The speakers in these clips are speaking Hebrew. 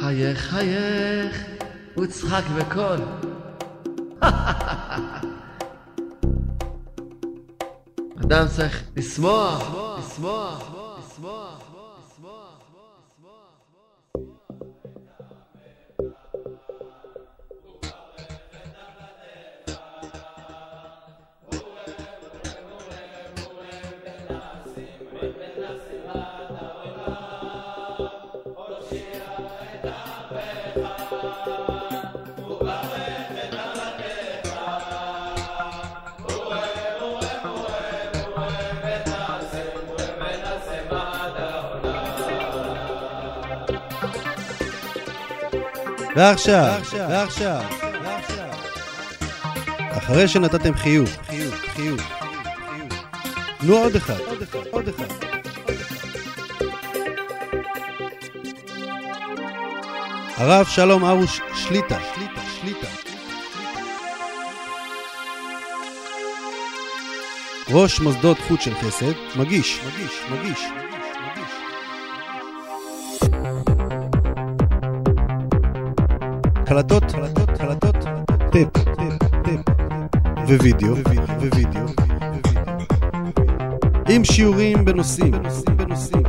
חייך, חייך, וצחק בקול. אדם צריך לשמוח, לשמוח, ועכשיו, ועכשיו, אחרי שנתתם חיוך, חיוך, חיוך, תנו עוד אחד, עוד אחד. הרב שלום ארוש שליטה, שליטה, שליטה. ראש מוסדות חוץ של חסד, מגיש, מגיש, מגיש. קלטות, קלטות, קלטות, טיפ, טיפ, ווידאו, ווידאו, עם שיעורים בנושאים, בנושאים,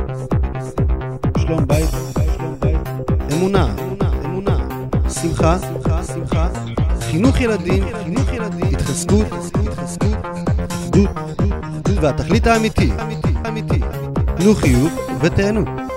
שלום בית, אמונה, אמונה, שמחה, שמחה, חינוך ילדים, חינוך ילדים, התחזקות, התחזקות, אחדות, והתכלית האמיתי, אמיתי, תנו חיוך ותהנו.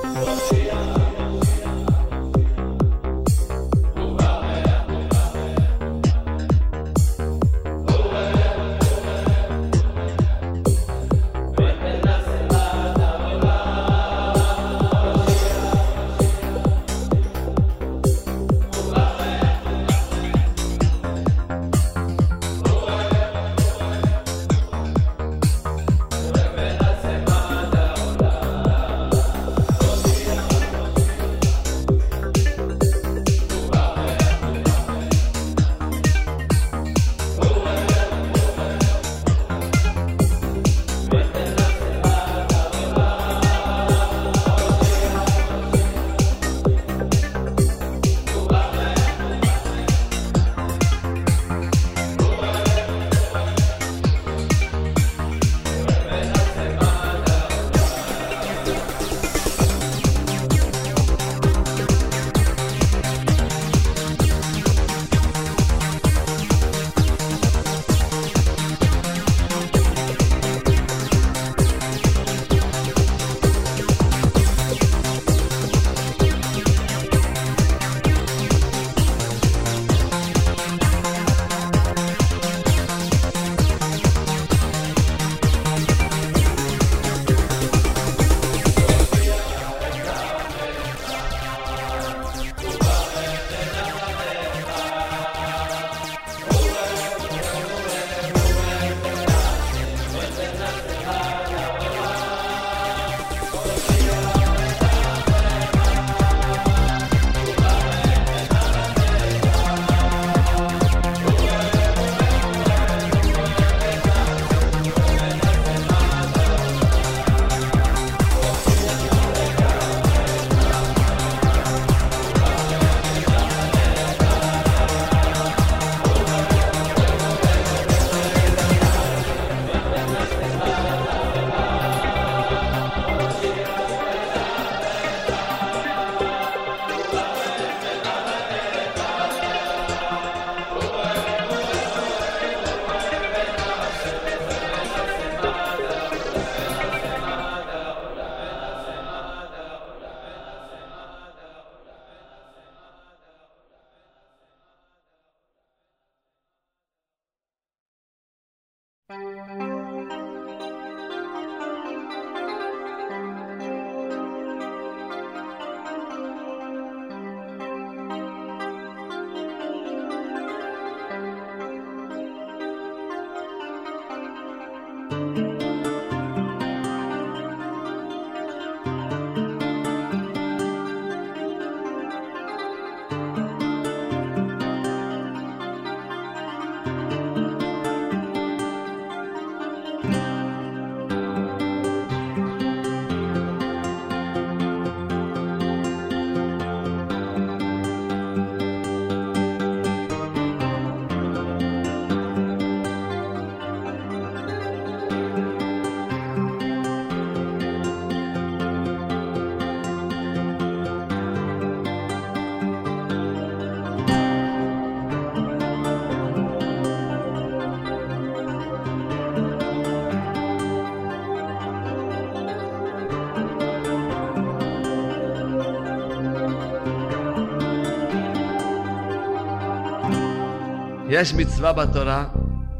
יש מצווה בתורה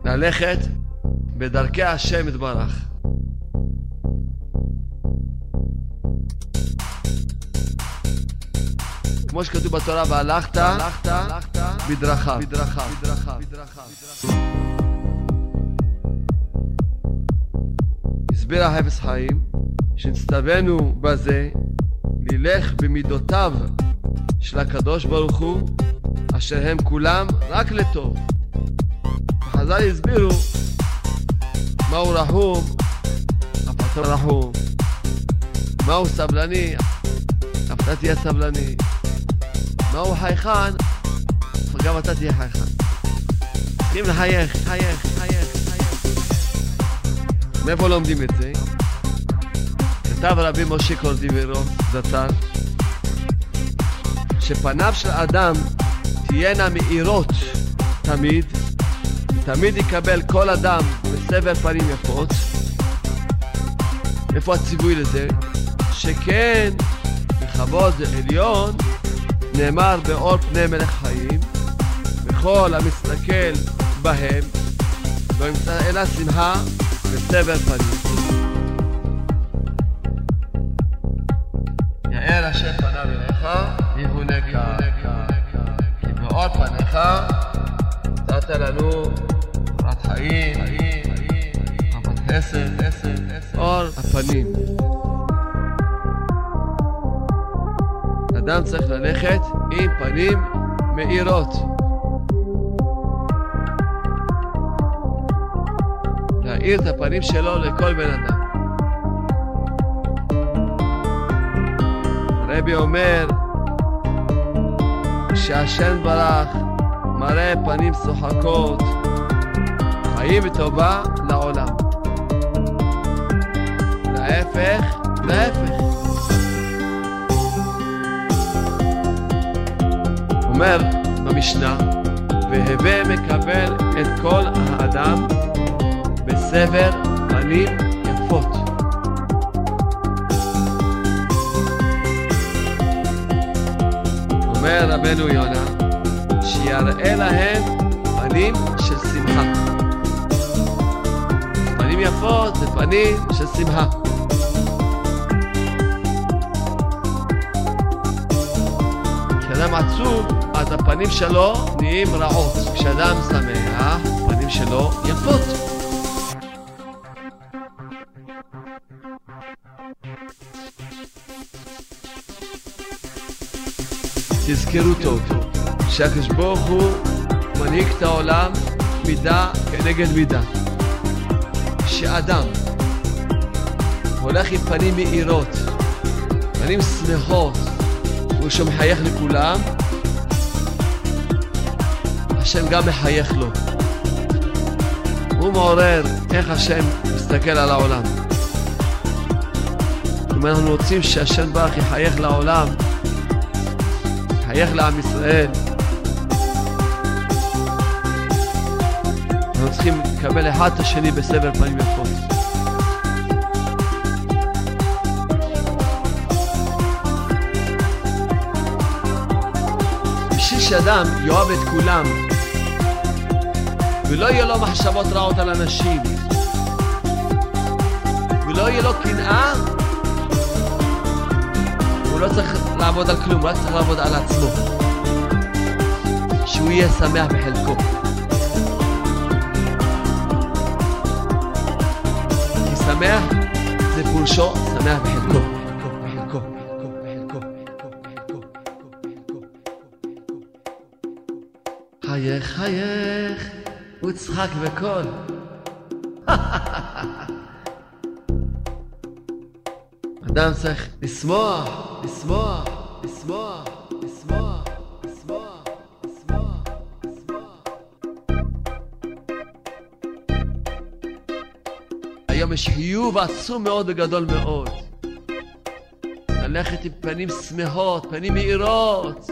ללכת בדרכי השם יתברך. כמו שכתוב בתורה, והלכת בדרכיו. הסביר החפץ חיים שנצטווינו בזה ללך במידותיו של הקדוש ברוך הוא אשר הם כולם רק לטוב. חז"ל הסבירו מהו רחום, אף רחום, מהו סבלני, אתה תהיה סבלני, מהו חייכן, גם אתה תהיה חייכן. צריכים לחייך, חייך, חייך, חייך. מאיפה לומדים את זה? כתב רבי משה קורדיברו, זצ"ל, שפניו של אדם תהיינה מאירות תמיד, תמיד יקבל כל אדם בסבר פנים יפות. איפה הציווי לזה? שכן בכבוד עליון נאמר באור פני מלך חיים, וכל המסתכל בהם לא ימצא אלא שמחה וסבר פנים. יאר השם פניו פניך נתת לנו תורת חיים, אהבת חסד, אור הפנים. אדם צריך ללכת עם פנים מאירות. להאיר את הפנים שלו לכל בן אדם. הרבי אומר שהשם ברח מראה פנים שוחקות, חיים וטובה לעולם. להפך, להפך. אומר במשנה, והווה מקבל את כל האדם בסבר פנים יפות. אומר רבנו יונה, שיראה להם פנים של שמחה. פנים יפות זה פנים של שמחה. כשאדם עצוב, אז הפנים שלו נהיים רעות. כשאדם שמח, הפנים שלו יפות. תזכרו טוב, שהקדוש ברוך הוא מנהיג את העולם מידה כנגד מידה. שאדם הולך עם פנים מאירות, פנים שמחות, הוא שמחייך לכולם, השם גם מחייך לו. הוא מעורר איך השם מסתכל על העולם. אם אנחנו רוצים שהשם ברך יחייך לעולם, יחייך לעם ישראל, צריכים לקבל אחד את השני בסבר פנים יפות. בשביל שאדם יאהב את כולם ולא יהיה לו מחשבות רעות על אנשים ולא יהיה לו קנאה הוא לא צריך לעבוד על כלום, הוא רק צריך לעבוד על עצמו שהוא יהיה שמח בחלקו שמח. זה פירושו שמח בחלקו. חייך חייך וצחק בקול. אדם צריך לשמוח, לשמוח, חיוב עצום מאוד וגדול מאוד. ללכת עם פנים שמחות, פנים מאירות.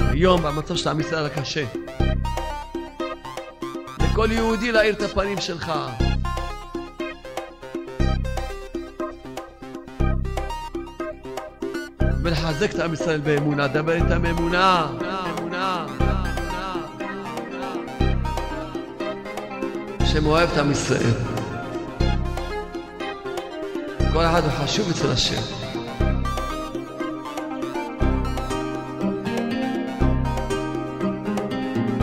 היום במצב של עם ישראל הקשה. לכל יהודי להאיר את הפנים שלך. ולחזק את עם ישראל באמונה. דבר איתם אמונה. השם אוהב את עם ישראל. כל אחד הוא חשוב אצל השם.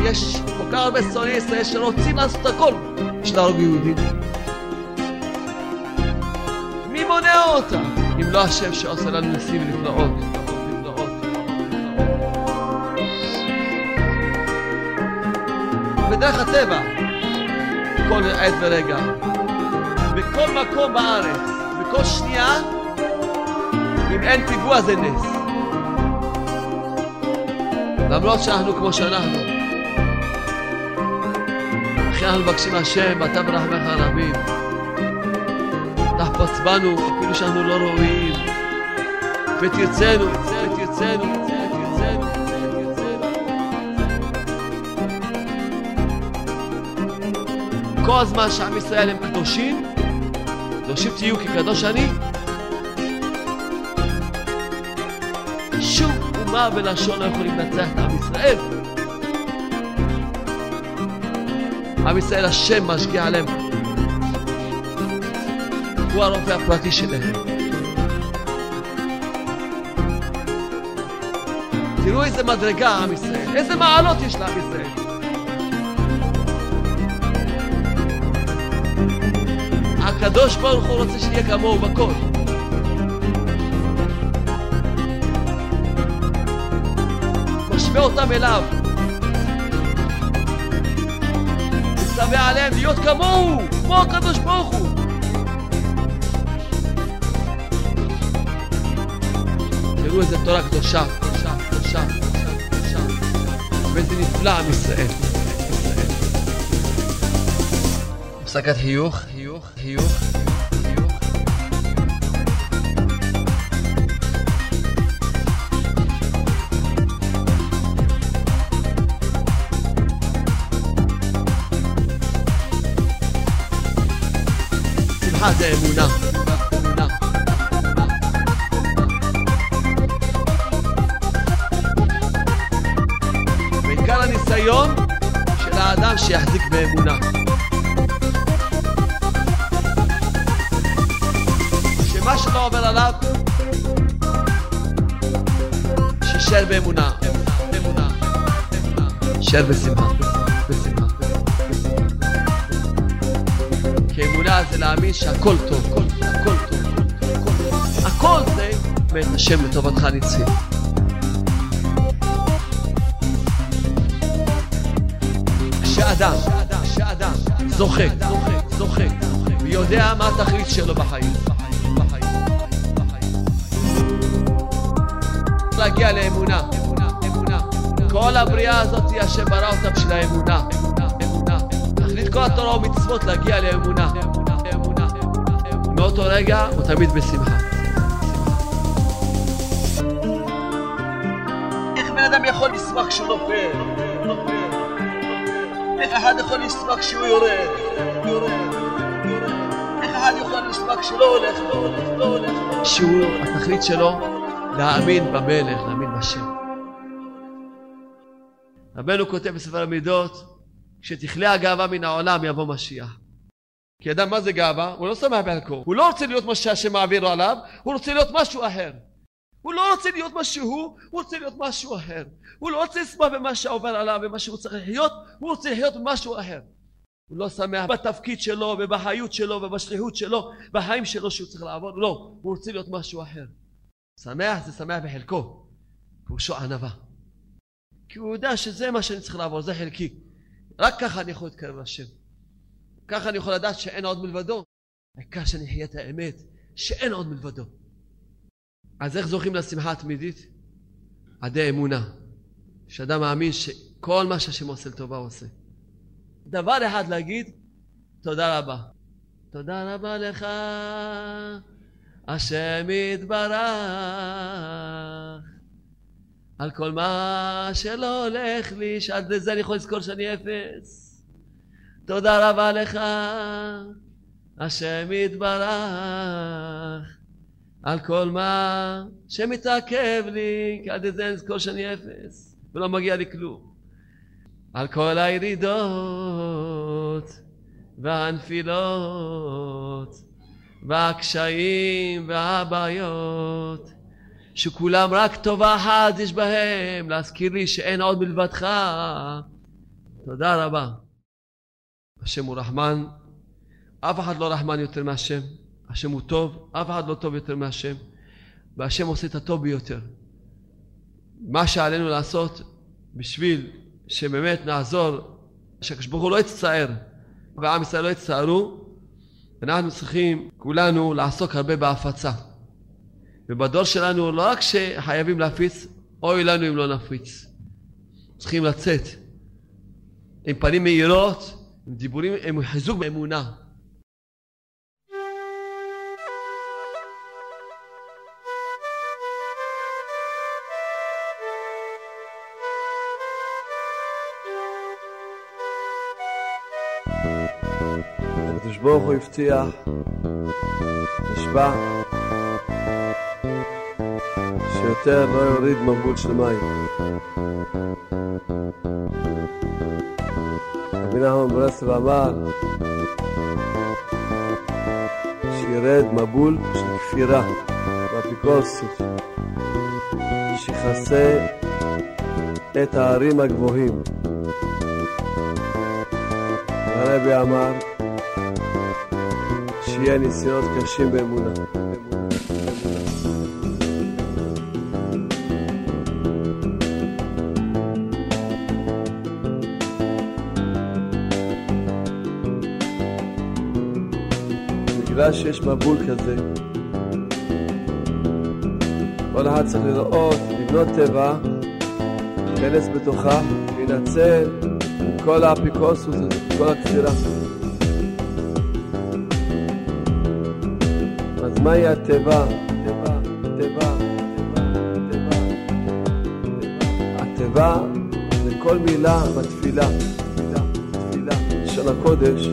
יש כל כך הרבה שונאי ישראל שרוצים לעשות הכל בשביל להרוג יהודים. מי מונע אותם? אם לא השם שעושה לנו ניסים ונפלאות. נפלאות. בדרך הטבע, כל עת ורגע, בכל מקום בארץ, בכל שנייה, אם אין פיגוע זה נס. למרות שאנחנו כמו שאנחנו. לכן אנחנו מבקשים השם, ואתה ברחמך הרבים. תחפוץ בנו, אפילו שאנחנו לא ראויים. ותרצנו, ותרצנו, כל הזמן שעם ישראל הם קדושים, קדושים תהיו כי קדוש אני. שום אומה ולשון לא יכולים לנצח את עם ישראל. עם ישראל השם משגיע עליהם. הוא הרופא הפרטי שלהם. תראו איזה מדרגה עם ישראל, איזה מעלות יש לעם ישראל. הקדוש ברוך הוא רוצה שנהיה כמוהו בכל. משווה אותם אליו. מצווה עליהם להיות כמוהו, כמו הקדוש ברוך הוא. תראו איזה תורה קדושה, קדושה, קדושה, קדושה. ואיזה נפלא עם ישראל. הפסקת חיוך, שמחה זה אמונה. בעיקר הניסיון של האדם שיחזיק באמונה. שמה שלא עובר עליו, שישאר באמונה. אמונה, אמונה. שישאר. בשמחה. כי אמונה זה להאמין שהכל טוב, הכל טוב, הכל טוב, הכל טוב. הכל זה מאת השם לטובתך נצחי. כשאדם, כשאדם זוכה, זוכה, זוכה, ויודע מה התכלית שלו בחיים, להגיע לאמונה, אמונה. כל הבריאה הזאת, השם ברא אותה בשביל האמונה, אמונה. כל התורה ומצוות להגיע לאמונה, אמונה. מאותו רגע הוא תמיד בשמחה. איך בן אדם יכול לשמוח כשהוא נופל? איך אחד יכול לשמוח כשהוא יורד? איך אחד יכול לשמוח כשהוא לא הולך, לא הולך, לא הולך? שהוא, התכלית שלו, להאמין במלך, להאמין בשם. רבנו כותב בספר המידות, כשתכלה הגאווה מן העולם יבוא משיח. כי אדם מה זה גאווה? הוא לא שמח בערכו. הוא לא רוצה להיות מה שהשם מעביר עליו, הוא רוצה להיות משהו אחר. הוא לא רוצה להיות מה שהוא, הוא רוצה להיות משהו אחר. הוא לא רוצה לשמוח במה שעובר עליו, במה שהוא צריך לחיות, הוא רוצה לחיות במשהו אחר. הוא לא שמח בתפקיד שלו, ובחיות שלו, ובשליחות שלו, בחיים שלו שהוא צריך לעבוד, לא, הוא רוצה להיות משהו אחר. שמח זה שמח בחלקו, פירושו ענווה. כי הוא יודע שזה מה שאני צריך לעבור, זה חלקי. רק ככה אני יכול להתקרב לשם. ככה אני יכול לדעת שאין עוד מלבדו. העיקר שאני אחיה את האמת, שאין עוד מלבדו. אז איך זוכים לשמחה התמידית? עדי אמונה. שאדם מאמין שכל מה שהשם עושה לטובה עושה. דבר אחד להגיד, תודה רבה. תודה רבה לך, השם יתברך, על כל מה שלא הולך לי, שעד לזה אני יכול לזכור שאני אפס. תודה רבה לך, השם יתברך, על כל מה שמתעכב לי, כי עד לזה אני אזכור שאני אפס, ולא מגיע לי כלום. על כל הירידות והנפילות והקשיים והבעיות שכולם רק טובה אחת יש בהם, להזכיר לי שאין עוד מלבדך. תודה רבה. השם הוא רחמן, אף אחד לא רחמן יותר מהשם. השם הוא טוב, אף אחד לא טוב יותר מהשם, והשם עושה את הטוב ביותר. מה שעלינו לעשות בשביל שבאמת נעזור, שהקדוש ברוך הוא לא יצטער ועם ישראל לא יצטערו, אנחנו צריכים כולנו לעסוק הרבה בהפצה. ובדור שלנו לא רק שחייבים להפיץ, אוי לנו אם לא נפיץ. צריכים לצאת עם פנים מאירות, עם דיבורים, עם חיזוק באמונה. הקדוש ברוך הוא הבטיח, נשבע, שיותר לא יוריד מבול של מים. רבי נחמן ברסלב אמר שירד מבול של כפירה באפיקורסות, שיכסה את הערים הגבוהים. הרבי אמר שיהיה ניסיונות קשים באמונה. שיש מבול כזה, כל אחד צריך לראות, לבנות טבע, להיכנס בתוכה, להינצל כל האפיקורסוס הזה, כל הכפירה. אז מהי התיבה? תיבה, תיבה, תיבה, תיבה. התיבה זה כל מילה בתפילה. תפילה, תפילה. לשון הקודש,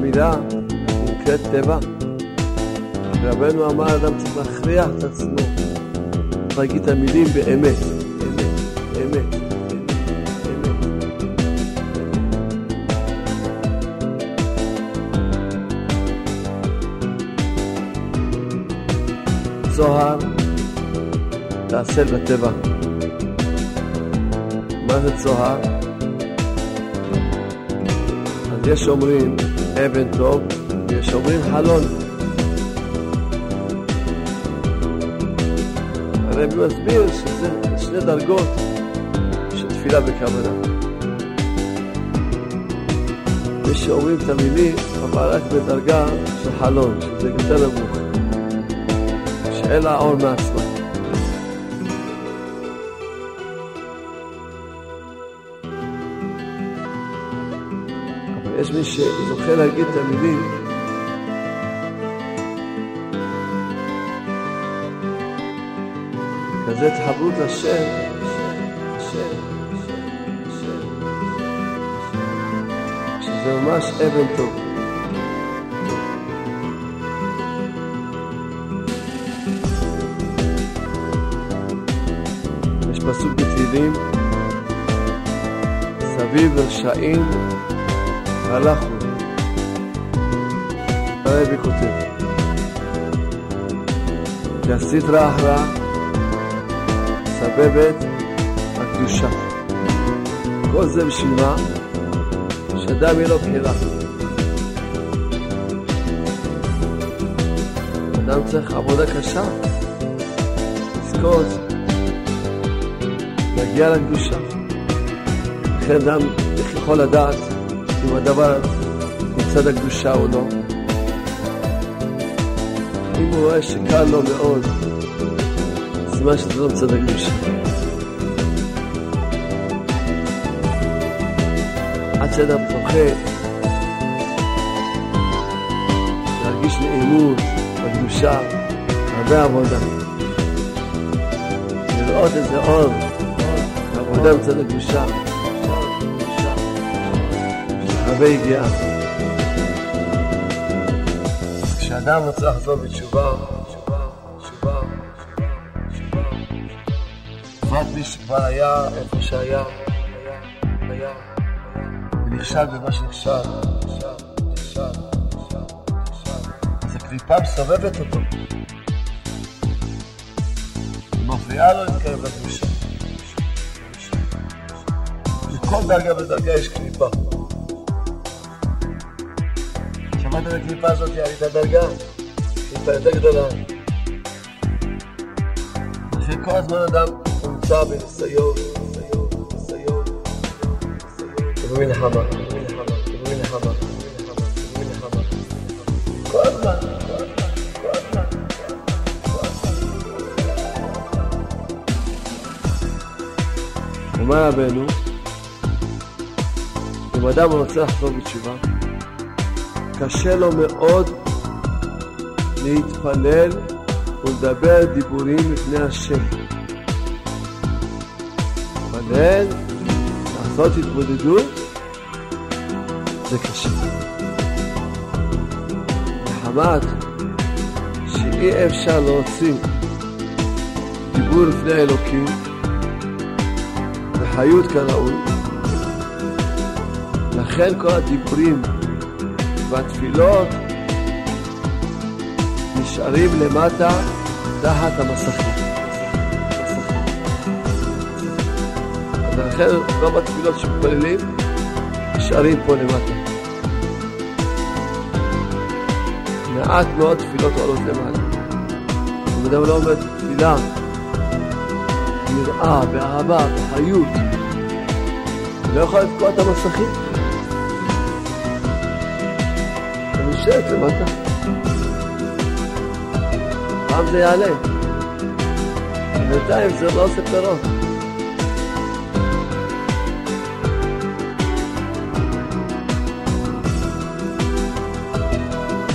מילה נקראת תיבה. רבנו אמר, אדם צריך להכריח את עצמו, צריך להגיד את המילים באמת, אמת, אמת. זוהר תעשה בטבע. מה זה צוהר? אז יש אומרים אבן טוב, ויש אומרים חלון. הרבי מסביר שזה שני דרגות של תפילה בכוונה. יש שאומרים את המילים, אבל רק בדרגה של חלון, שזה יותר נמוך. אלא האור מעצמה. אבל יש מי שזוכה להגיד את המילים כזה התחברות לשם, שזה ממש אבן טוב. פסוק בתהילים, סביב רשעים הלכו. הרבי כותב, כי הסדרה אחרא סבבת הקדושה. כל זה בשביל מה? שאדם יהיה לו בחירה. אדם צריך עבודה קשה, לזכות להגיע לקדושה. לכן אדם איך יכול לדעת אם הדבר מצד הקדושה או לא. אם הוא רואה שקל לו מאוד, סימן שזה לא מצד הקדושה. עד שאדם זוכה להרגיש נעימות בקדושה, הרבה עבודה. לראות איזה אור עבודה מצד הקדושה, הרבה הגיעה. כשאדם רוצה לחזור בתשובה, מי שכבר היה איפה שהיה, היה, היה, ונכשל במה שנכשל, נכשל, נכשל, נכשל, נכשל. אז הקליפה מסובבת אותו. מפריעה לו להתקרב לקדושה. בכל דרגה ודרגה יש קליפה. שמעת את הקליפה הזאת, יעלית דרגה? קליפה יותר גדולה. לכן כל הזמן אדם נמצא בניסיון, ניסיון, ניסיון, הזמן, כל הזמן, כל הזמן. אומר רבנו, אם אדם רוצה לחזור בתשובה, קשה לו מאוד להתפלל ולדבר דיבורים לפני השם. להתפלל, לעשות התבודדות, זה קשה. מחמת שאי אפשר להוציא דיבור לפני אלוקים וחיות כראוי, לכן כל הדיבורים והתפילות נשארים למטה תחת המסכים. ולכן רוב התפילות שמתפללים נשארים פה למטה. מעט מאוד תפילות עולות למעלה. אם אדם לא אומר תפילה ביראה, באהבה, בחיות, לא יכול לתקוע את המסכים. זה נשארת למטה. פעם זה יעלה. בינתיים זה לא עושה פירות.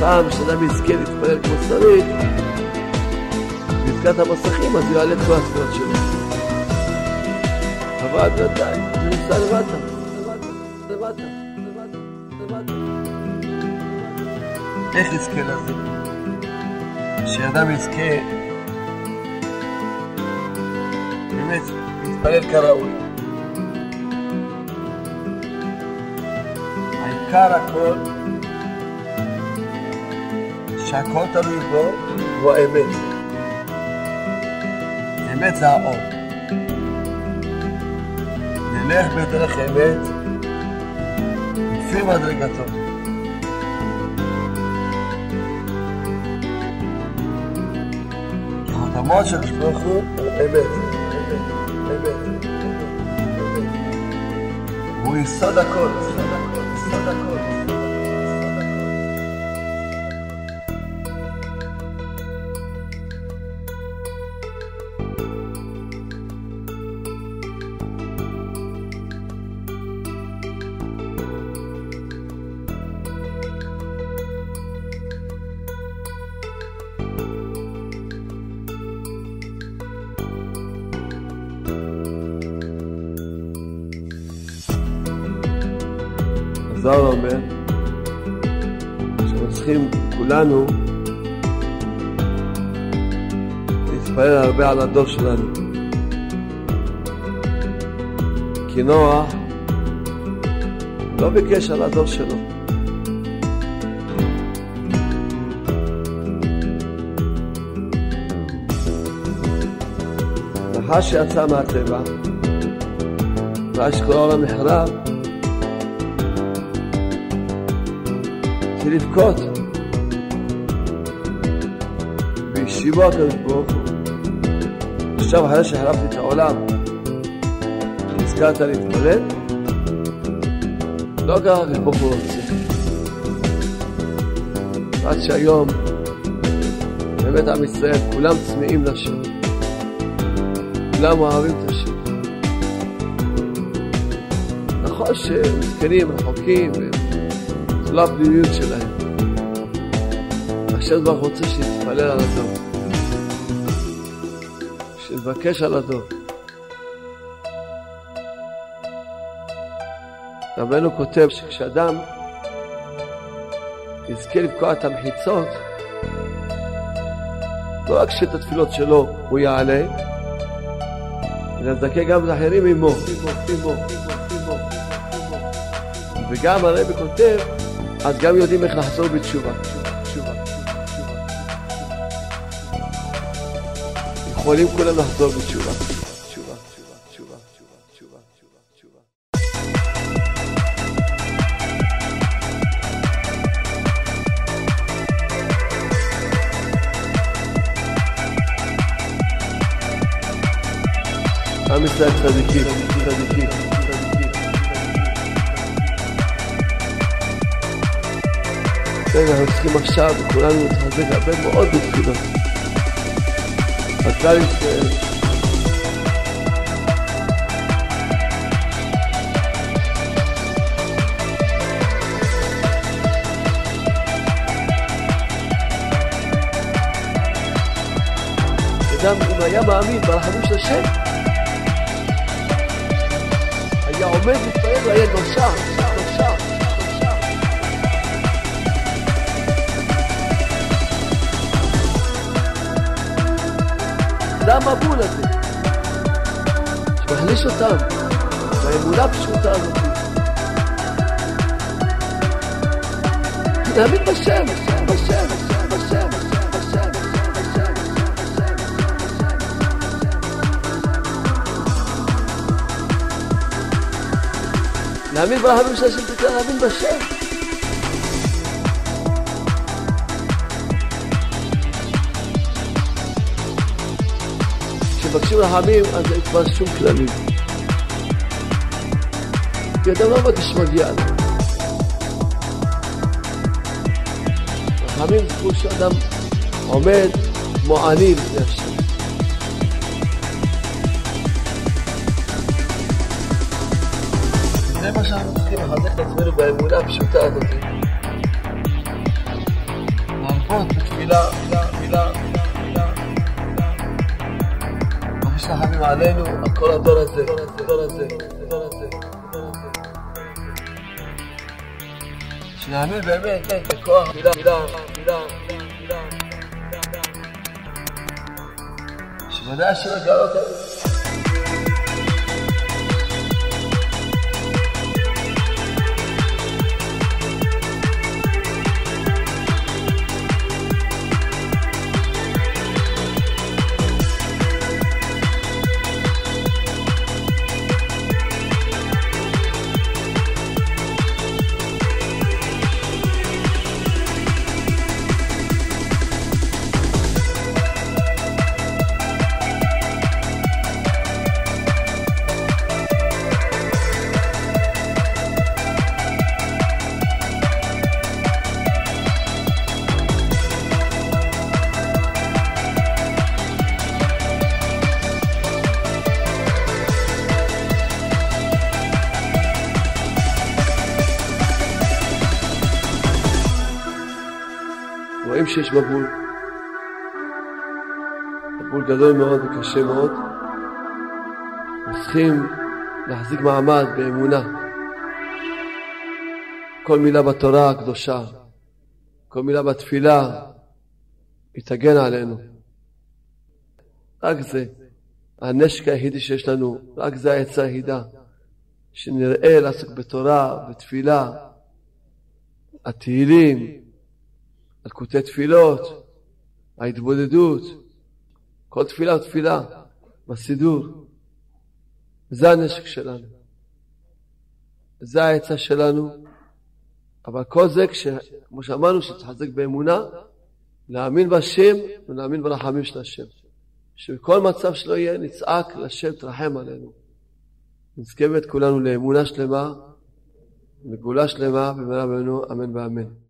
פעם שאדם יזכה להתפלל כמו שצריך, את המסכים, אז הוא יעלה את כל התפילות שלו. אבל בינתיים נמצא למטה, למטה, למטה, למטה, למטה. איך יזכה לזה? שאדם יזכה באמת להתפלל כראוי. העיקר הכל שהכל תלוי בו הוא האמת. אמת זה האור. נלך בדרך אמת לפי מדרגתו. החותמות של ברוך הוא. אמת, אמת, אמת. הוא יסוד הכל, כולנו להתפלל הרבה על הדור שלנו. כי נוח לא ביקש על הדור שלו. לאחר שיצא מהטבע, ראה שכל העולם נחרב, התחיל לבכות. והשיבו הקדוש ברוך הוא. עכשיו אחרי שהחלפתי את העולם, נזכרת להתפלל? לא ככה הקדוש ברוך הוא רוצה. עד שהיום באמת עם ישראל כולם צמאים לשם. כולם אוהבים את השם. נכון שמסכנים, רחוקים, זו לא הפנימיות שלהם. השם ברוך רוצה שנתפלל על הדור. שנבקש על הדור. רבנו כותב שכשאדם יזכה לבקוע את המחיצות, לא רק שאת התפילות שלו הוא יעלה, ולזכה גם לאחרים עמו, וגם הרבי כותב, אז גם יודעים איך לחזור בתשובה. יכולים כולם לחזור בתשובה. תשובה, תשובה, תשובה, תשובה, תשובה, תשובה. עם ישראל צדיקים, צדיקים, צדיקים. כן, אנחנו צריכים עכשיו, כולנו להתחזק הרבה מאוד בתפילות. ישראל. אדם, אם היה מאמין ברחמים של השם, היה עומד להתפלל נושע, נושע, המבול הזה, שמחליש אותם, באמונה הפשוטה הזאת. להאמין בשם, בשם, בשם, בשם, בשם, בשם. להאמין ברחמים של השם להאמין בשם. כשמבקשים רחמים אז אין כבר שום כללים. כי אדם לא מבקש שמגיע לו. רחמים זה כמו שאדם עומד כמו עני. זה מה שאנחנו צריכים לחזק את עצמנו באמונה הפשוטה הזאת. עלינו, על כל הדור הזה, הדור הזה, הדור הזה. שנאמין באמת בכוח מילה, מילה, מילה, מילה. שמדע השם יגאל אותנו. רואים שיש מבול. מבול גדול מאוד וקשה מאוד. צריכים להחזיק מעמד באמונה. כל מילה בתורה הקדושה, כל מילה בתפילה, היא תגן עלינו. רק זה, הנשק היחידי שיש לנו, רק זה העצה היחידה, שנראה לעסוק בתורה, בתפילה, התהילים, הלקוטי תפילות, ההתבודדות, כל תפילה ותפילה, בסידור. זה הנשק שלנו. זה העצה שלנו. אבל כל זה, כש, כמו שאמרנו, לחזק באמונה, להאמין בהשם ולהאמין ברחמים של השם. שבכל מצב שלא יהיה, נצעק לשם תרחם עלינו. נזכה באמת כולנו לאמונה שלמה, לגאולה שלמה, במהרה אמן ואמן.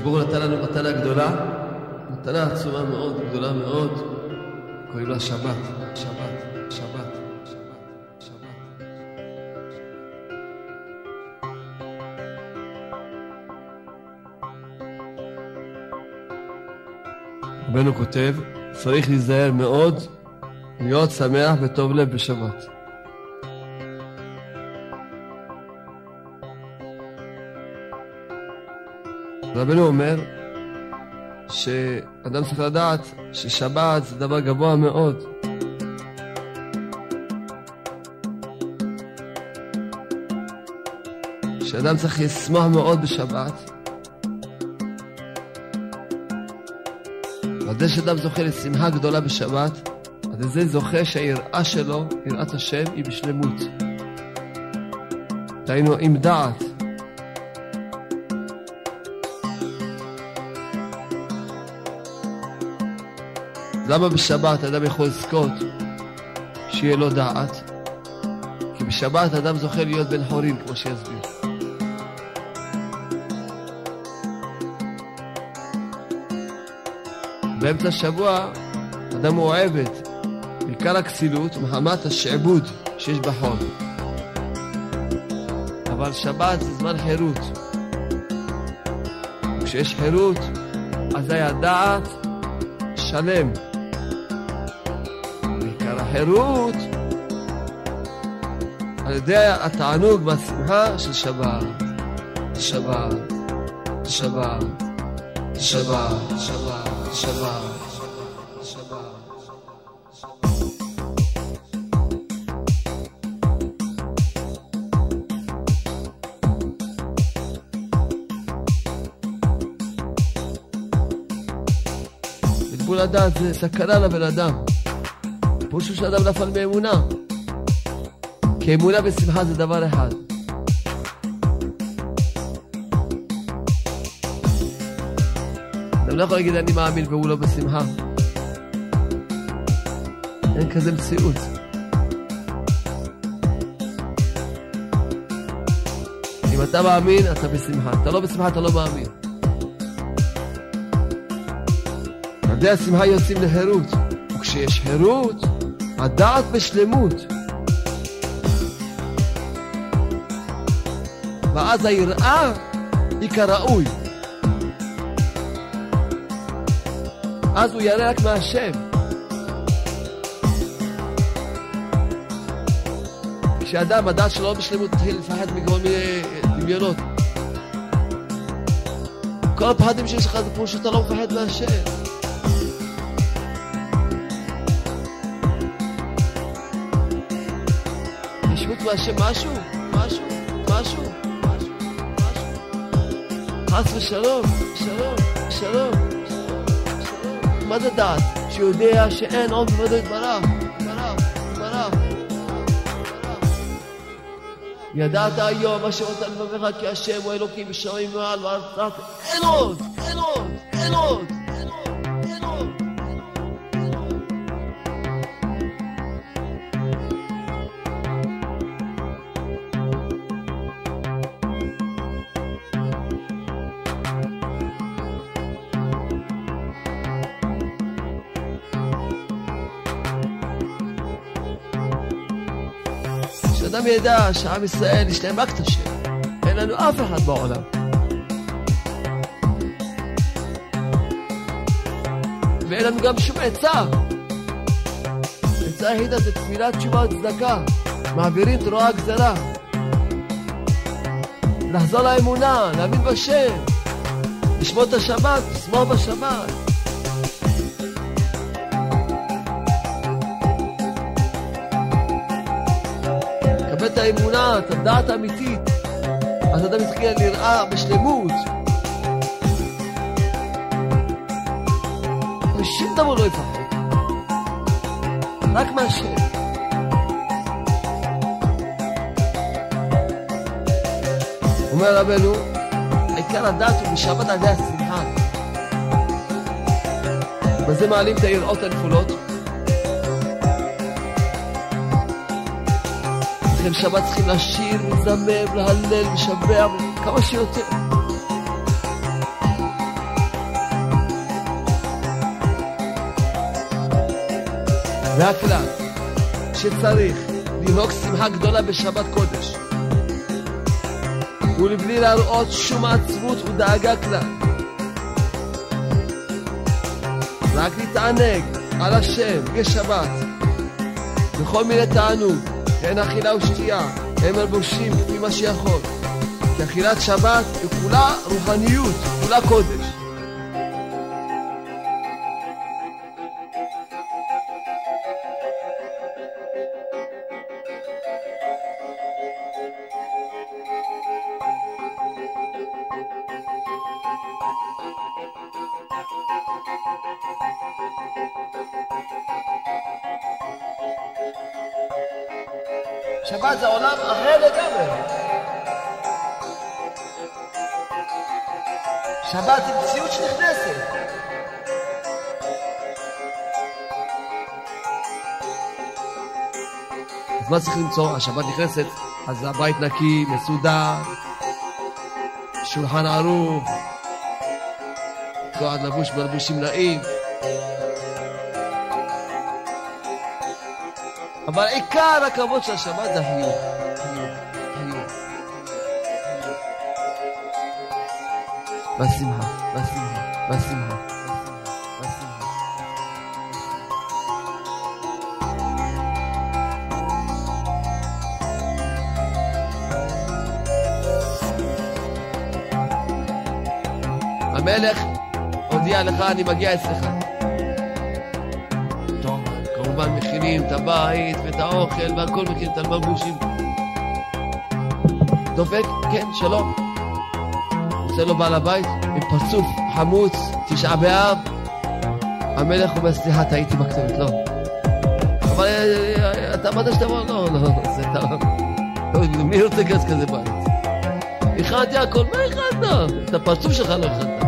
ברוך הוא נתן לנו מתנה גדולה, מתנה עצומה מאוד, גדולה מאוד, קוראים לה שבת, שבת, שבת. רבנו כותב, צריך להיזהר מאוד להיות שמח וטוב לב בשבת. רבנו אומר שאדם צריך לדעת ששבת זה דבר גבוה מאוד. שאדם צריך לשמוח מאוד בשבת. על זה שאדם זוכה לשמחה גדולה בשבת, על זה זוכה שהיראה שלו, יראת השם, היא בשלמות. דהיינו עם דעת. למה בשבת אדם יכול לזכות שיהיה לו דעת? כי בשבת אדם זוכה להיות בן חורים, כמו שיסביר. באמצע השבוע אדם הוא עבד, בעיקר הכסילות מחמת השעבוד שיש בחול. אבל שבת זה זמן חירות. כשיש חירות, אזי הדעת שלם. החירות על ידי התענוג והשמחה של שבת. שבת, שבת, שבת, שבת. שבת, הדעת זה סכנה לבן אדם. פירושו של אדם נפל מאמונה. כי אמונה ושמחה זה דבר אחד. אדם לא יכול להגיד אני מאמין והוא לא בשמחה. אין כזה מציאות. אם אתה מאמין, אתה בשמחה. אתה לא בשמחה, אתה לא מאמין. ילדי השמחה יוצאים לחירות, וכשיש חירות, הדעת בשלמות. ואז היראה היא כראוי. אז הוא ירא רק מהשם. כשאדם, הדעת שלו בשלמות, מתחיל לפחד מכל מיני דמיונות. כל הפחדים שיש לך זה כמו שאתה לא מפחד מהשם. ישבות מהשם משהו? משהו? חס ושלום, שלום, שלום. מה זה דעת? שיודע שאין עוד מלבדו יתברך, יתברך. ידעת היום אשר אותה לבבך כי השם הוא אלוקים בשמיים מעל עוד, אין עוד, אין עוד, אין עוד, שאדם ידע שעם ישראל יש להם רק את השם, אין לנו אף אחד בעולם. ואין לנו גם שום עצה. עצה היחידה זה תפילת תשובה וצדקה. מעבירים תרועה גזרה. לחזור לאמונה, להאמין בשם. לשמור את השבת, לשמור בשבת. את האמונה, את הדעת האמיתית. אז אדם יתחיל לראה בשלמות. ושום דבר לא יפחד. רק מהשם. אומר רבנו, עיקר הדת הוא בשבת על ידי השמחה. בזה מעלים את היראות הנפולות. לכן שבת צריכים לשיר, לזמר, להלל, לשבח, כמה שיותר. זה הכלל, שצריך לנהוג שמחה גדולה בשבת קודש. ולבלי להראות שום עצבות ודאגה כלל. רק להתענג על השם בשבת, בכל מיני תענוג, הן אכילה ושתייה, הם מלבושים כפי מה שיכול. כי אכילת שבת היא כולה רוחניות, כולה קודש. שבת זה עולם אחר לגמרי. שבת היא מציאות שנכנסת. אז מה צריך למצוא? השבת נכנסת, אז הבית נקי, מסודר, שולחן ערוך, אחד לבוש בלבושים נעים. אבל עיקר הכבוד של השבת זה החיוך. חיוך, חיוך. והשמחה, והשמחה, והשמחה. והשמחה. המלך הודיע לך, אני מגיע אצלך. מכינים את הבית ואת האוכל והכל מכין את המלבושים. דופק, כן, שלום. עושה לו בעל הבית עם פרצוף חמוץ, תשעה באב. המלך אומר, סליחה, טעיתי בכתובת, לא. אבל אה, אה, אתה אמרת שאתה אומר, לא, לא, זה אתה... לא, מי רוצה כזה כזה בית? הכנתי הכל, מה הכנת? את הפרצוף שלך לא הכנת.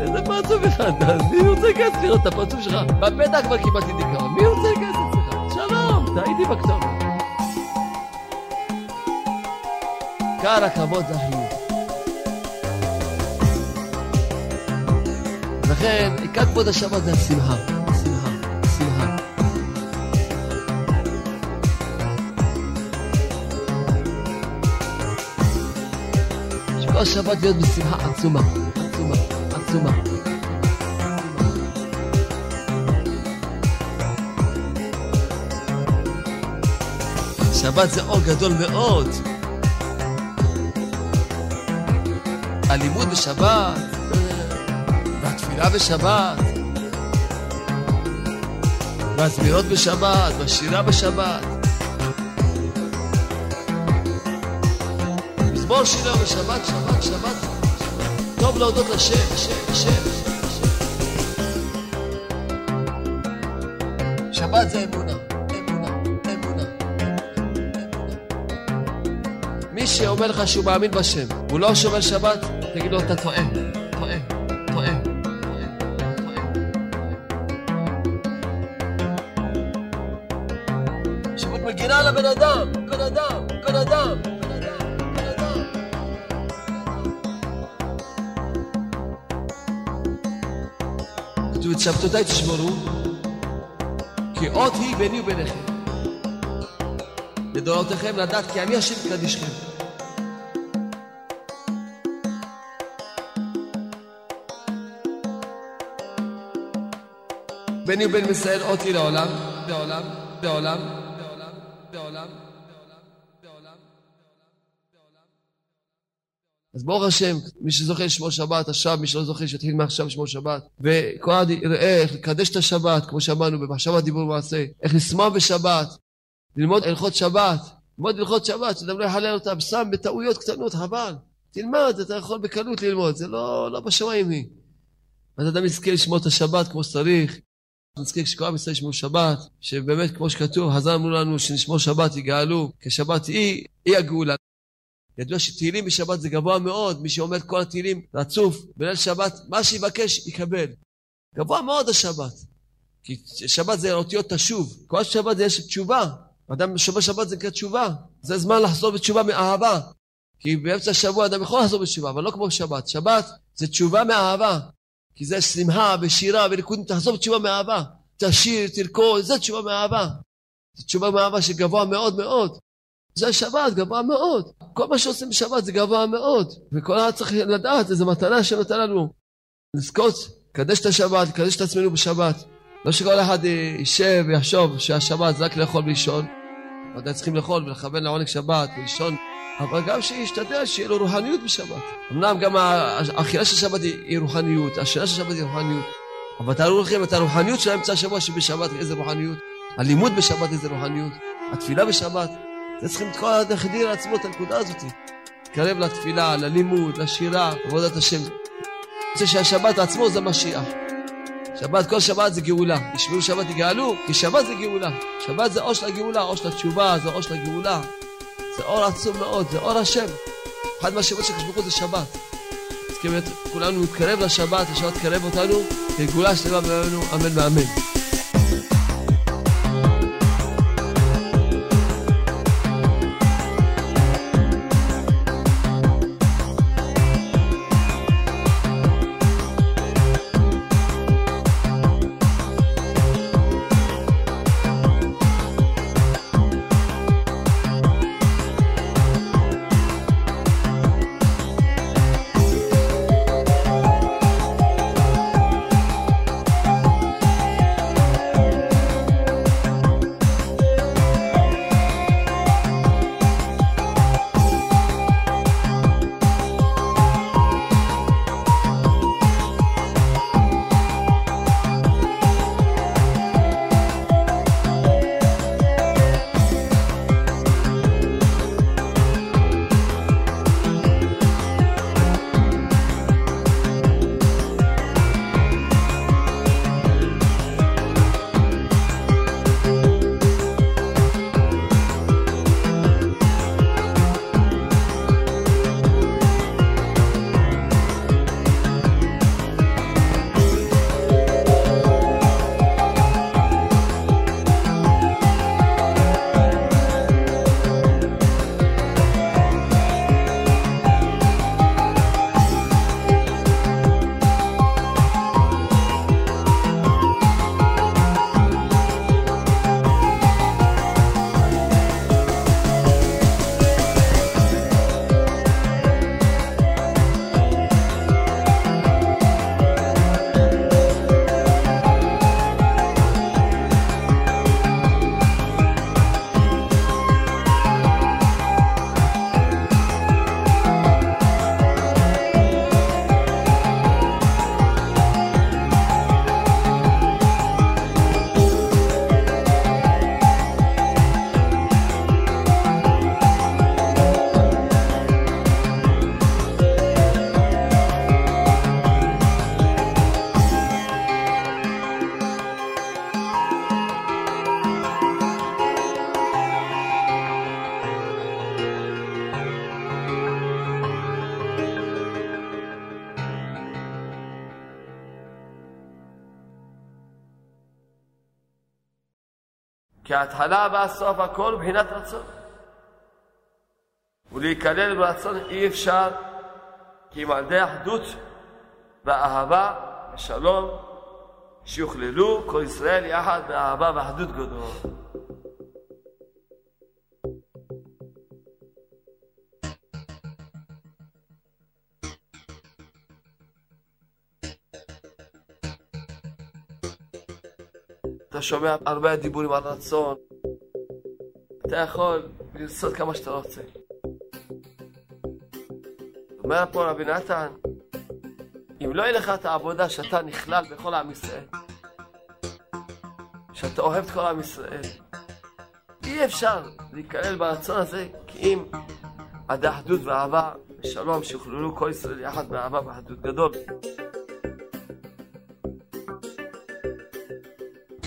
איזה פרצוף הכנת? אז מי רוצה כסף לראות את הפרצוף שלך? בפתח כבר קיבלתי דיכאון, טעיתי בכתובת. כאן הכבוד זה החיוב. לכן, עיקר כבוד השבת זה השמחה. שמחה, שמחה. שכל שבת להיות בשמחה עצומה, עצומה, עצומה. שבת זה אור גדול מאוד. הלימוד בשבת, והתפילה בשבת, והזמירות בשבת, והשירה בשבת. מזמור שירה בשבת, שבת, שבת. טוב להודות לשם, שם, שם. שבת זה אמונה, מי שאומר לך שהוא מאמין בשם, הוא לא שומר שבת, תגיד לו, אתה טועה, טועה, טועה, מגינה אדם, בן אדם, בן אדם, בן אדם, את שבתותיי תשמרו, כי אות היא ביני וביניכם. לדורותיכם לדעת כי אני השם קדישכם. ביני ובין ישראל אותי לעולם, לעולם, לעולם, לעולם, לעולם. אז ברוך השם, מי שזוכה לשמור שבת עכשיו, מי שלא זוכה שיתחיל מעכשיו לשמור שבת. וכל אחד יראה איך לקדש את השבת, כמו שאמרנו, במחשבה דיבור ומעשה, איך לשמוח בשבת, ללמוד הלכות שבת, ללמוד הלכות שבת, שאדם לא יחלל אותם, שם בטעויות קטנות, חבל. תלמד, אתה יכול בקלות ללמוד, זה לא, לא בשמיים היא. אז אדם יזכה לשמור את השבת כמו שצריך, נזכיר שכל עם ישראל ישמעו שבת, שבאמת כמו שכתוב, חז"ל אמרו לנו שנשמור שבת יגאלו, כי שבת היא, היא הגאולה. ידוע שתהילים בשבת זה גבוה מאוד, מי שאומר כל התהילים רצוף, בליל שבת, מה שיבקש יקבל. גבוה מאוד השבת. כי שבת זה אותיות תשוב, כל שבת זה יש תשובה. אדם שומר שבת זה נקרא תשובה. זה זמן לחזור בתשובה מאהבה. כי באמצע השבוע אדם יכול לחזור בתשובה, אבל לא כמו שבת. שבת זה תשובה מאהבה. כי זה שמחה ושירה וריקודים, תחזור בתשובה מאהבה. תשיר, תרקוד, זה תשובה מאהבה. זה תשובה מאהבה שגבוה מאוד מאוד. זה השבת, גבוה מאוד. כל מה שעושים בשבת זה גבוה מאוד. וכל אחד צריך לדעת, איזו מתנה שנותן לנו. לזכות, לקדש את השבת, לקדש את עצמנו בשבת. לא שכל אחד יישב ויחשוב שהשבת זה רק לאכול ולישון. ודאי צריכים לאכול ולכוון לעונג שבת ולישון אבל גם שישתדל שיהיה לו רוחניות בשבת. אמנם גם האכילה של שבת היא רוחניות, השינה של שבת היא רוחניות, אבל תארו לכם את הרוחניות של האמצע השבוע שבשבת איזה רוחניות, הלימוד בשבת איזה רוחניות, התפילה בשבת, זה צריכים את כל להחדיר לעצמו את הנקודה הזאת. להתקרב לתפילה, ללימוד, לשירה, עבודת השם. אני רוצה שהשבת עצמו זה משיח. שבת, כל שבת זה גאולה. ישמעו שבת יגאלו, כי שבת זה גאולה. שבת זה אור של הגאולה, אור של התשובה, זה אור של הגאולה. זה אור עצום מאוד, זה אור השם. אחד מהשמות של הקדוש זה שבת. אז באמת כולנו נתקרב לשבת, השבת תקרב אותנו, כגאולה שלמה בימינו, אמן ואמן. כי ההתחלה והסוף הכל מבחינת רצון. ולהיכלל ברצון אי אפשר, כי אם על ידי אחדות ואהבה ושלום, שיוכללו כל ישראל יחד באהבה ואחדות גדול. אתה שומע הרבה דיבורים על רצון, אתה יכול לרצות כמה שאתה רוצה. אומר פה רבי נתן, אם לא יהיה לך את העבודה שאתה נכלל בכל עם ישראל, שאתה אוהב את כל עם ישראל, אי אפשר להיכלל ברצון הזה, כי אם עד האחדות ואהבה ושלום שיוכללו כל ישראל יחד באהבה ואחדות גדול.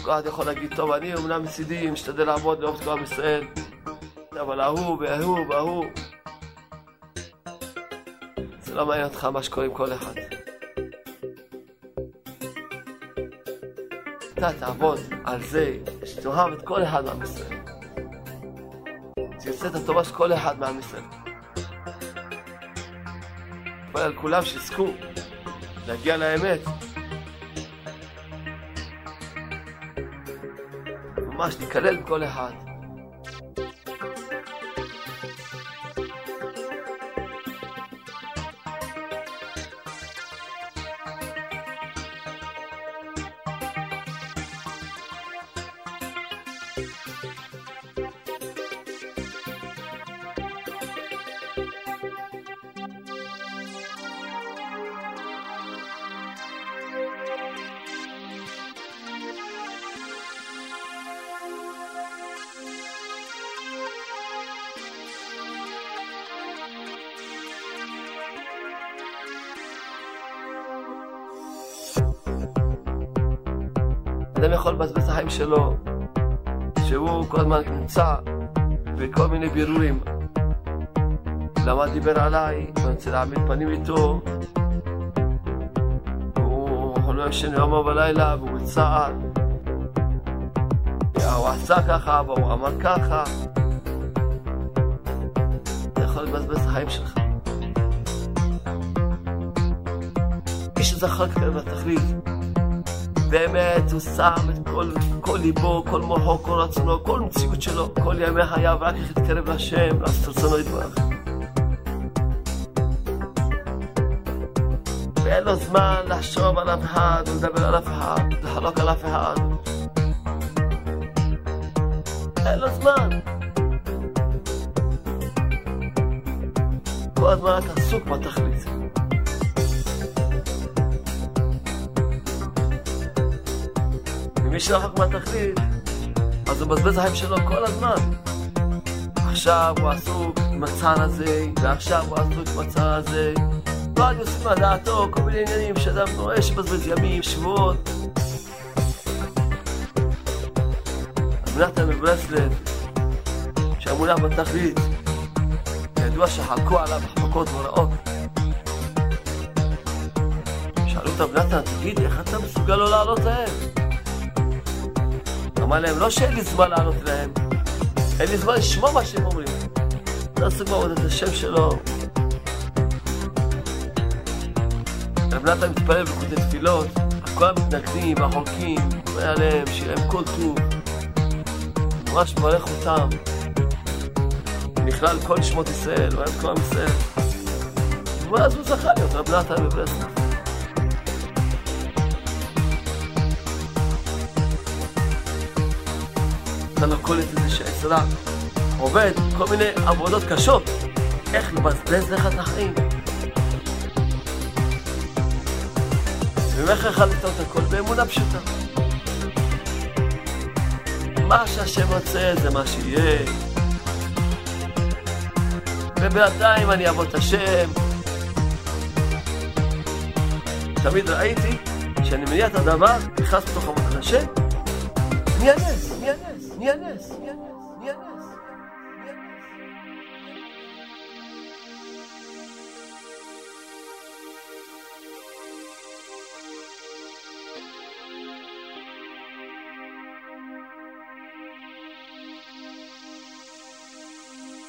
אחד יכול להגיד, טוב, אני אומנם מצידי משתדל לעבוד לאורך כל עם ישראל, אבל ההוא וההוא וההוא, זה לא מעניין אותך מה שקורה עם כל אחד. אתה תעבוד על זה שתאהב את כל אחד מעם ישראל. תרצה את הטובה של כל אחד מעם ישראל. תתפלל על כולם שיזכו להגיע לאמת. ממש להיכלל בכל אחד. החיים שלו, שהוא כל הזמן נמצא בכל מיני בירורים. למה דיבר עליי? אני רוצה להעמיד פנים איתו. הוא לא ישן יום ובלילה והוא בצער. הוא עשה ככה והוא אמר ככה. אתה יכול לבזבז את החיים שלך. מי שזכר כאן בתכלית, באמת הוא שם את כל, כל ליבו, כל מוחו, כל רצונו, כל מציאות שלו, כל ימי חייו, רק איך להתקרב להשם, לעשות רצונו יתברך. ואין לו זמן לחשוב על אף אחד, ולדבר על אף אחד, לחלוק על אף אחד. אין לו זמן. כל הזמן רק עסוק בתכלית. ומי שרחוק מהתכלית, אז הוא מבזבז החיים שלו כל הזמן. עכשיו הוא עסוק עם הצער הזה, ועכשיו הוא עסוק עם הצער הזה. לא אני עושים על דעתו כל מיני עניינים שאדם רואה שבזבז ימים, שבועות. רב נתן מברסלב, שהיה מונח בתכלית, ידוע שחלקו עליו החלקות נוראות. שאלו רב נתן, תגיד, איך אתה מסוגל לא לעלות להם? אמר להם, לא שאין לי זמן לענות להם, אין לי זמן לשמוע מה שהם אומרים. לא עסוק בעבודת השם שלו. רב נתן מתפלל וכותב תפילות, כל המתנגדים והחולקים, אומר עליהם, שיהיה להם כל טוב. ממש מברך אותם. בכלל כל נשמות ישראל, אוהב כל עם ישראל. ואז הוא זכה להיות רב נתן בברסלב. אתה לא קולט את זה עובד כל מיני עבודות קשות, איך לבזבז לך את החיים. ואיך יכול לטעות הכל באמונה פשוטה. מה שהשם רוצה זה מה שיהיה. ובינתיים אני אעבוד את השם. תמיד ראיתי שאני מניע את הדבר, נכנס לתוך עבודת השם, נהיה נס, נהיה נס, נהיה נס, נהיה נס.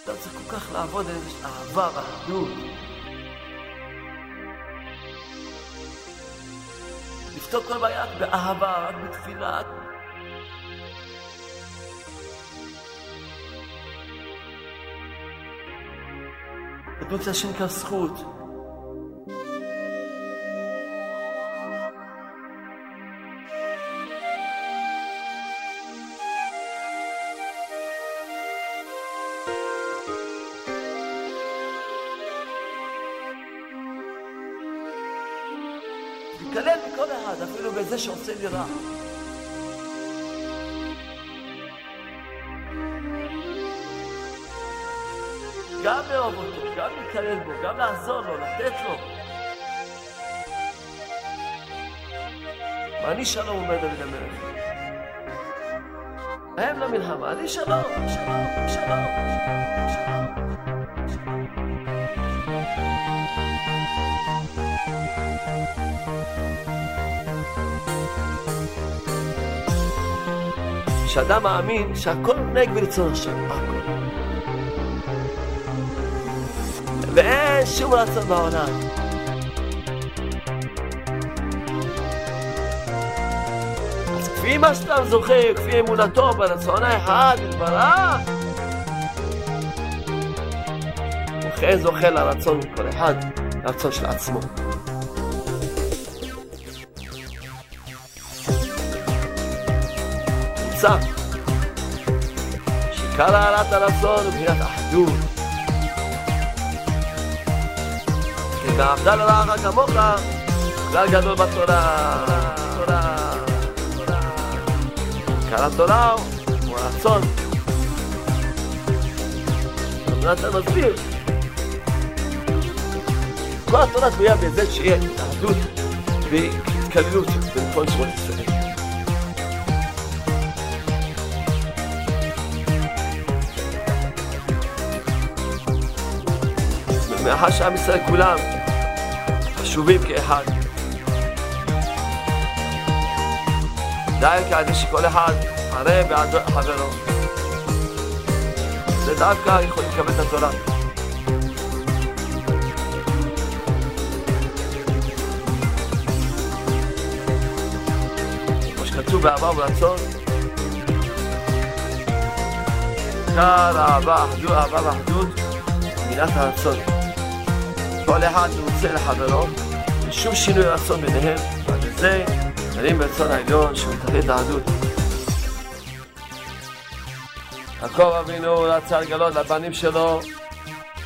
אתה צריך כל כך לעבוד על איזושהי אהבה ואחדות. לפתור כל בעיה באהבה, רק בתפילה. בדמות של השם נקרא זכות. להתקלל מכל אחד, אפילו בזה שעושה לי רע. גם להתקלל בו, גם לעזור לו, לתת לו. ואני שלום אומר דוד המלך. הם למלחמה, אני שלום, שלום, שלום, שלום. שאדם מאמין שהכל נגד ברצון השם, הכל. ואין שום רצון בעולם. אז כפי מה שאדם זוכר, כפי אמונתו ברצון האחד יתברך, הוא כן זוכה לרצון כל אחד, לרצון של עצמו. נמצא שעיקר העלאת הרצון הוא בחינת אחדות. כעבדל רעך כמוך, כלל גדול בתורה. עיקר התורה הוא הרצון. אתה מסביר. כל התורה תלויה בזה שיהיה התאחדות והתקללות בין כל שמות ישראל. מאחר שעם ישראל כולם חשובים כאחד. די כעדי שכל אחד ערב בעד חברו. זה דווקא יכול לקבל את התורה. כמו שכתוב באהבה וברצון, עיקר אהבה, אחדות, אהבה ואחדות, מילת הרצון. אחד רוצה לחברו, ושום שינוי רצון ביניהם, ועל זה נרים ברצון העליון שמתחל את האחדות. יעקב אבינו רצה לגלות לבנים שלו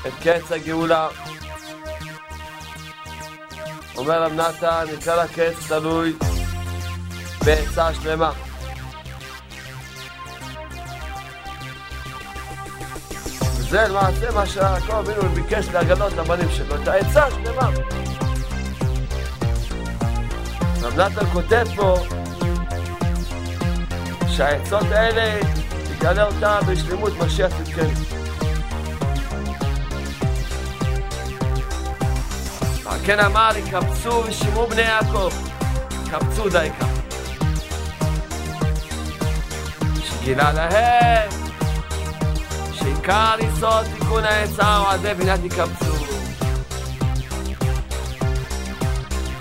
את קץ הגאולה. אומר רב נתן, עיקר הקץ תלוי בעצה שלמה. זה למעשה מה שיעקב אבינו ביקש לגלות לבנים שלו, את העצה השלמה. רב נתן כותב פה שהעצות האלה, יגלה אותה בשלמות משיח. על כן אמר, יקבצו ושמעו בני יעקב, קבצו דייקה. שגילה להם שעיקר יסוד תיקון העצה הוא עדי בניית יקבצו.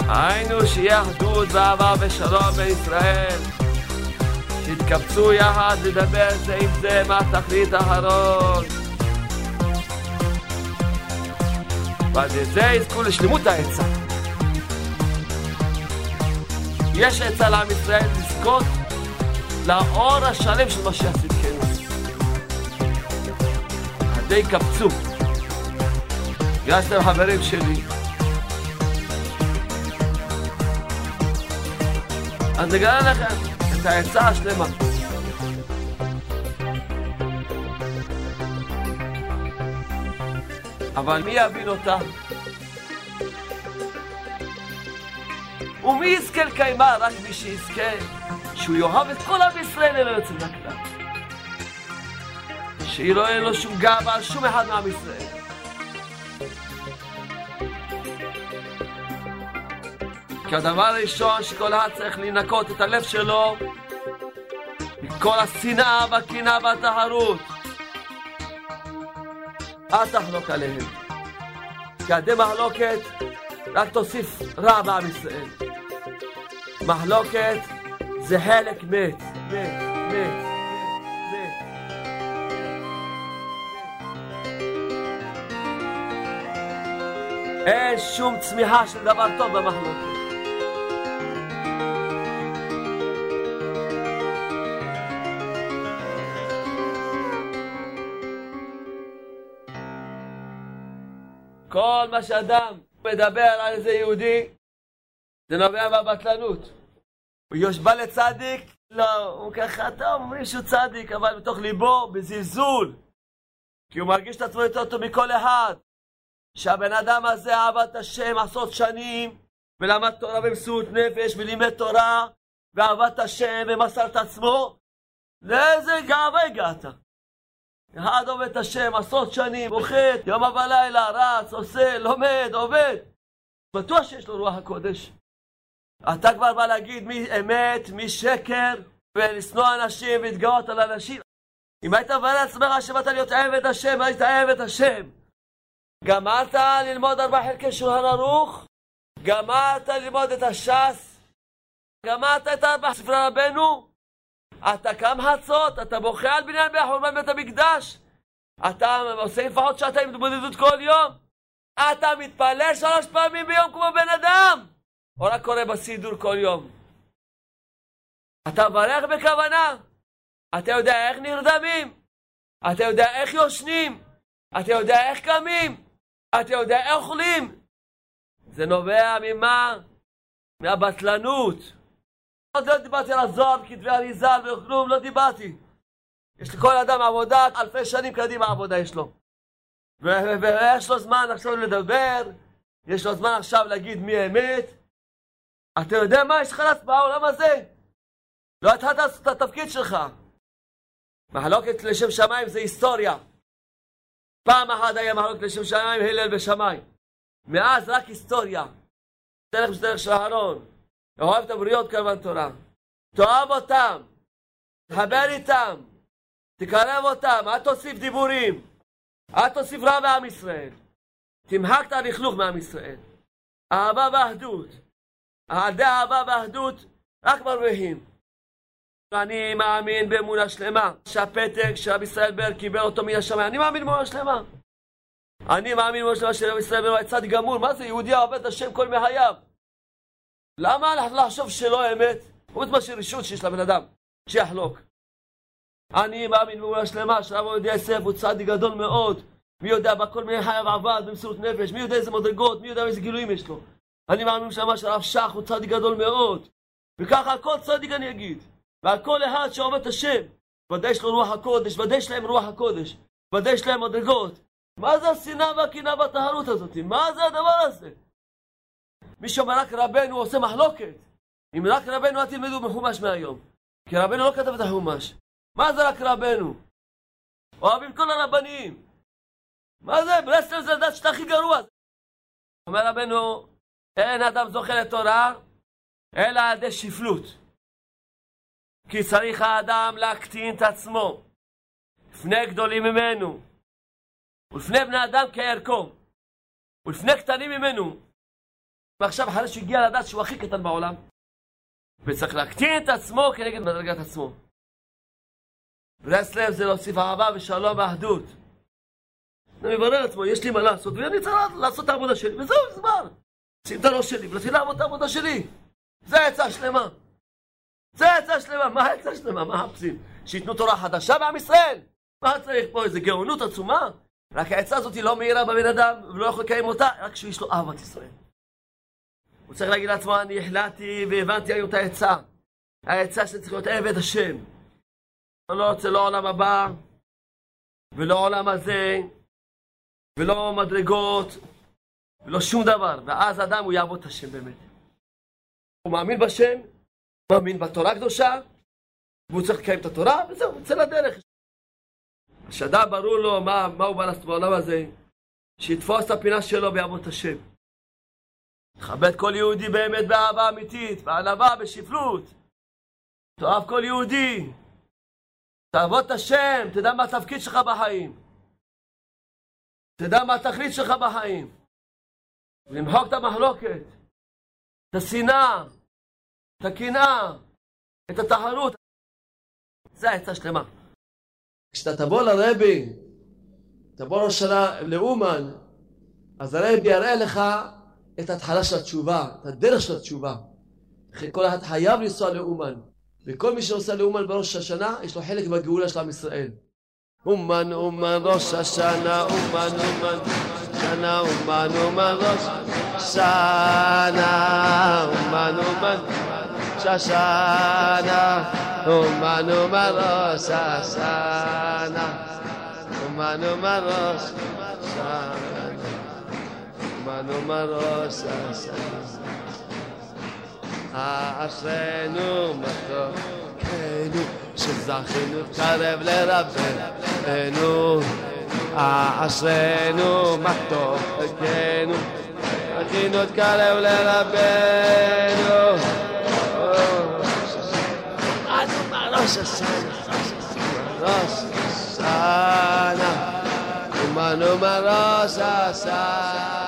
היינו שיהיה אחדות ואהבה ושלום בין ישראל. שיתקבצו יחד לדבר זה עם זה מה תכלית האחרון. ועל זה יזכו לשלמות העצה. יש עצה לעם ישראל לזכות לאור השלם של משיח די קפצו. שאתם חברים שלי. אז נגלה לכם את העצה השלמה. אבל מי יבין אותה? ומי יזכה לקיימה? רק מי שיזכה שהוא יאהב את כל עם ישראל ללא יוצא מן הכלל. שלא יהיה לו שום גאווה על שום אחד מעם ישראל. כי הדבר הראשון שכל אחד צריך לנקות את הלב שלו מכל השנאה והקנאה והטהרות. אל תחלוק עליהם. כי עדי מחלוקת רק תוסיף רע בעם ישראל. מחלוקת זה חלק מת, מת, מת. אין שום צמיחה של דבר טוב במחלוקת. כל מה שאדם מדבר על איזה יהודי, זה נובע מהבטלנות. הוא יושבע לצדיק, לא, הוא ככה, טוב, אומרים שהוא צדיק, אבל בתוך ליבו, בזלזול. כי הוא מרגיש את עצמו יותר טוב מכל אחד. שהבן אדם הזה אהב את השם עשרות שנים, ולמד תורה במסירות נפש, ולימד תורה, ואהב את השם, ומסר את עצמו, לאיזה גאווה הגעת? אחד עובד את השם עשרות שנים, אוכל, יום ולילה, רץ, עושה, לומד, עובד. בטוח שיש לו רוח הקודש. אתה כבר בא להגיד מי אמת, מי שקר, ולשנוא אנשים ולהתגאות על אנשים. אם היית מבאר לעצמך שבאת להיות עבד השם, היית עבד השם. גמרת ללמוד ארבע חלקי שולחן ערוך? גמרת ללמוד את הש"ס? גמרת את ארבע ספרי רבנו? אתה קם חצות, אתה בוכה על בניין בחורבן בית המקדש, אתה עושה לפחות שעתיים התמודדות כל יום, אתה מתפלל שלוש פעמים ביום כמו בן אדם, או רק קורא בסידור כל יום. אתה מברך בכוונה, אתה יודע איך נרדמים, אתה יודע איך יושנים, אתה יודע איך קמים, אתה יודע איך אוכלים. זה נובע ממה? מהבטלנות. עוד לא דיברתי על הזוהר, כתבי אריזה וכלום, לא דיברתי. יש לכל אדם עבודה, אלפי שנים קדימה עבודה יש לו. ויש לו זמן עכשיו לדבר, יש לו זמן עכשיו להגיד מי האמת. אתה יודע מה יש לך בעולם הזה? לא התחלת לעשות את התפקיד שלך. מחלוקת לשם שמיים זה היסטוריה. פעם אחת היה מחלוקת לשם שמיים, הלל ושמיים. מאז רק היסטוריה. דרך דרך של אהרון. אוהב את הבריות כמובן תורה. תאהב אותם. תחבר איתם. תקרב אותם. אל תוסיף דיבורים. אל תוסיף רע מעם ישראל. תמחק את הלכלוך מעם ישראל. אהבה ואחדות. על ידי אהבה ואחדות רק מרוויחים. אני מאמין באמונה שלמה שהפתק שרב ישראל בר קיבל אותו מן השמיים. אני מאמין באמונה שלמה. אני מאמין באמונה שלמה שרב ישראל בר היה צדיק גמור. מה זה יהודי העובד השם כל מחייו? למה לחשוב שלא אמת? חוץ מאשר רשות שיש לבן אדם, שיחלוק. אני מאמין באמונה שלמה שרב עובד יוסף הוא צדיק גדול מאוד. מי יודע בכל מיני חייו עבד במסירות נפש, מי יודע איזה מדרגות, מי יודע איזה גילויים יש לו. אני מאמין שמה שהרב שך הוא צדיק גדול מאוד. וככה כל צדיק אני אגיד. ועל כל אחד שעובד את השם. ודאי יש לו רוח הקודש, ודאי יש להם רוח הקודש. ודאי יש להם מדרגות. מה זה השנאה והקנאה והטהרות הזאת? מה זה הדבר הזה? מי שאומר רק רבנו עושה מחלוקת. אם רק רבנו אל תלמדו מחומש מהיום. כי רבנו לא כתב את החומש. מה זה רק רבנו? אוהבים כל הרבנים. מה זה? ברסלב זה הדת שאתה הכי גרוע. אומר רבנו, אין אדם זוכה לתורה, אלא על ידי שפלות. כי צריך האדם להקטין את עצמו לפני גדולים ממנו, ולפני בני אדם כערכו, ולפני קטנים ממנו. ועכשיו אחרי שהוא הגיע לדעת שהוא הכי קטן בעולם, וצריך להקטין את עצמו כנגד מדרגת עצמו. ברסלב זה להוסיף אהבה ושלום ואחדות. אני מברר עצמו, יש לי מה לעשות, ואני צריך לעשות את העבודה שלי, וזהו, זמן. שים את הראש שלי, ולהתחיל לעבוד את העבודה שלי. זה עצה שלמה. זה עצה שלמה. מה העצה שלמה? מה מחפשים? שייתנו תורה חדשה בעם ישראל? מה צריך פה? איזה גאונות עצומה? רק העצה הזאת היא לא מהירה בבן אדם, ולא יכול לקיים אותה, רק כשיש לו אהבת ישראל. הוא צריך להגיד לעצמו, אני החלטתי והבנתי היום את העצה. העצה שצריך להיות עבד השם. אני לא רוצה לא עולם הבא, ולא עולם הזה, ולא מדרגות, ולא שום דבר. ואז אדם הוא יעבוד את השם באמת. הוא מאמין בשם, מאמין בתורה הקדושה, והוא צריך לקיים את התורה, וזהו, הוא יוצא לדרך. כשאדם ברור לו מה, מה הוא בא לעשות בעולם הזה, שיתפוס את הפינה שלו את השם. תכבד כל יהודי באמת באהבה אמיתית, בענווה, בשפלות. תאהב כל יהודי. תעבוד את השם, תדע מה התפקיד שלך בחיים. תדע מה התכלית שלך בחיים. למחוק את המחלוקת, את השנאה, את הקנאה, את התחרות. זה העצה שלמה. כשאתה תבוא לרבי, תבוא ראש שנה לאומן, אז הרבי יראה לך את ההתחלה של התשובה, את הדרך של התשובה. לכן כל אחד חייב לנסוע לאומן. וכל מי שנוסע לאומן בראש השנה, יש לו חלק בגאולה של עם ישראל. אומן, אומן, ראש השנה, אומן, אומן, שנה, אומן, אומן, ראש שנה, אומן, אומן, ששנה, אומן, אומן, ראש השנה, אומן, אומן, ראש שנה, אומן, אומן, ראש השנה. אשרינו מה טובנו שזכינו קרב לרבנו אשרינו מה טובנו זכינו קרב לרבנו אנו מראש השנה ראש השנה ומנו מראש השנה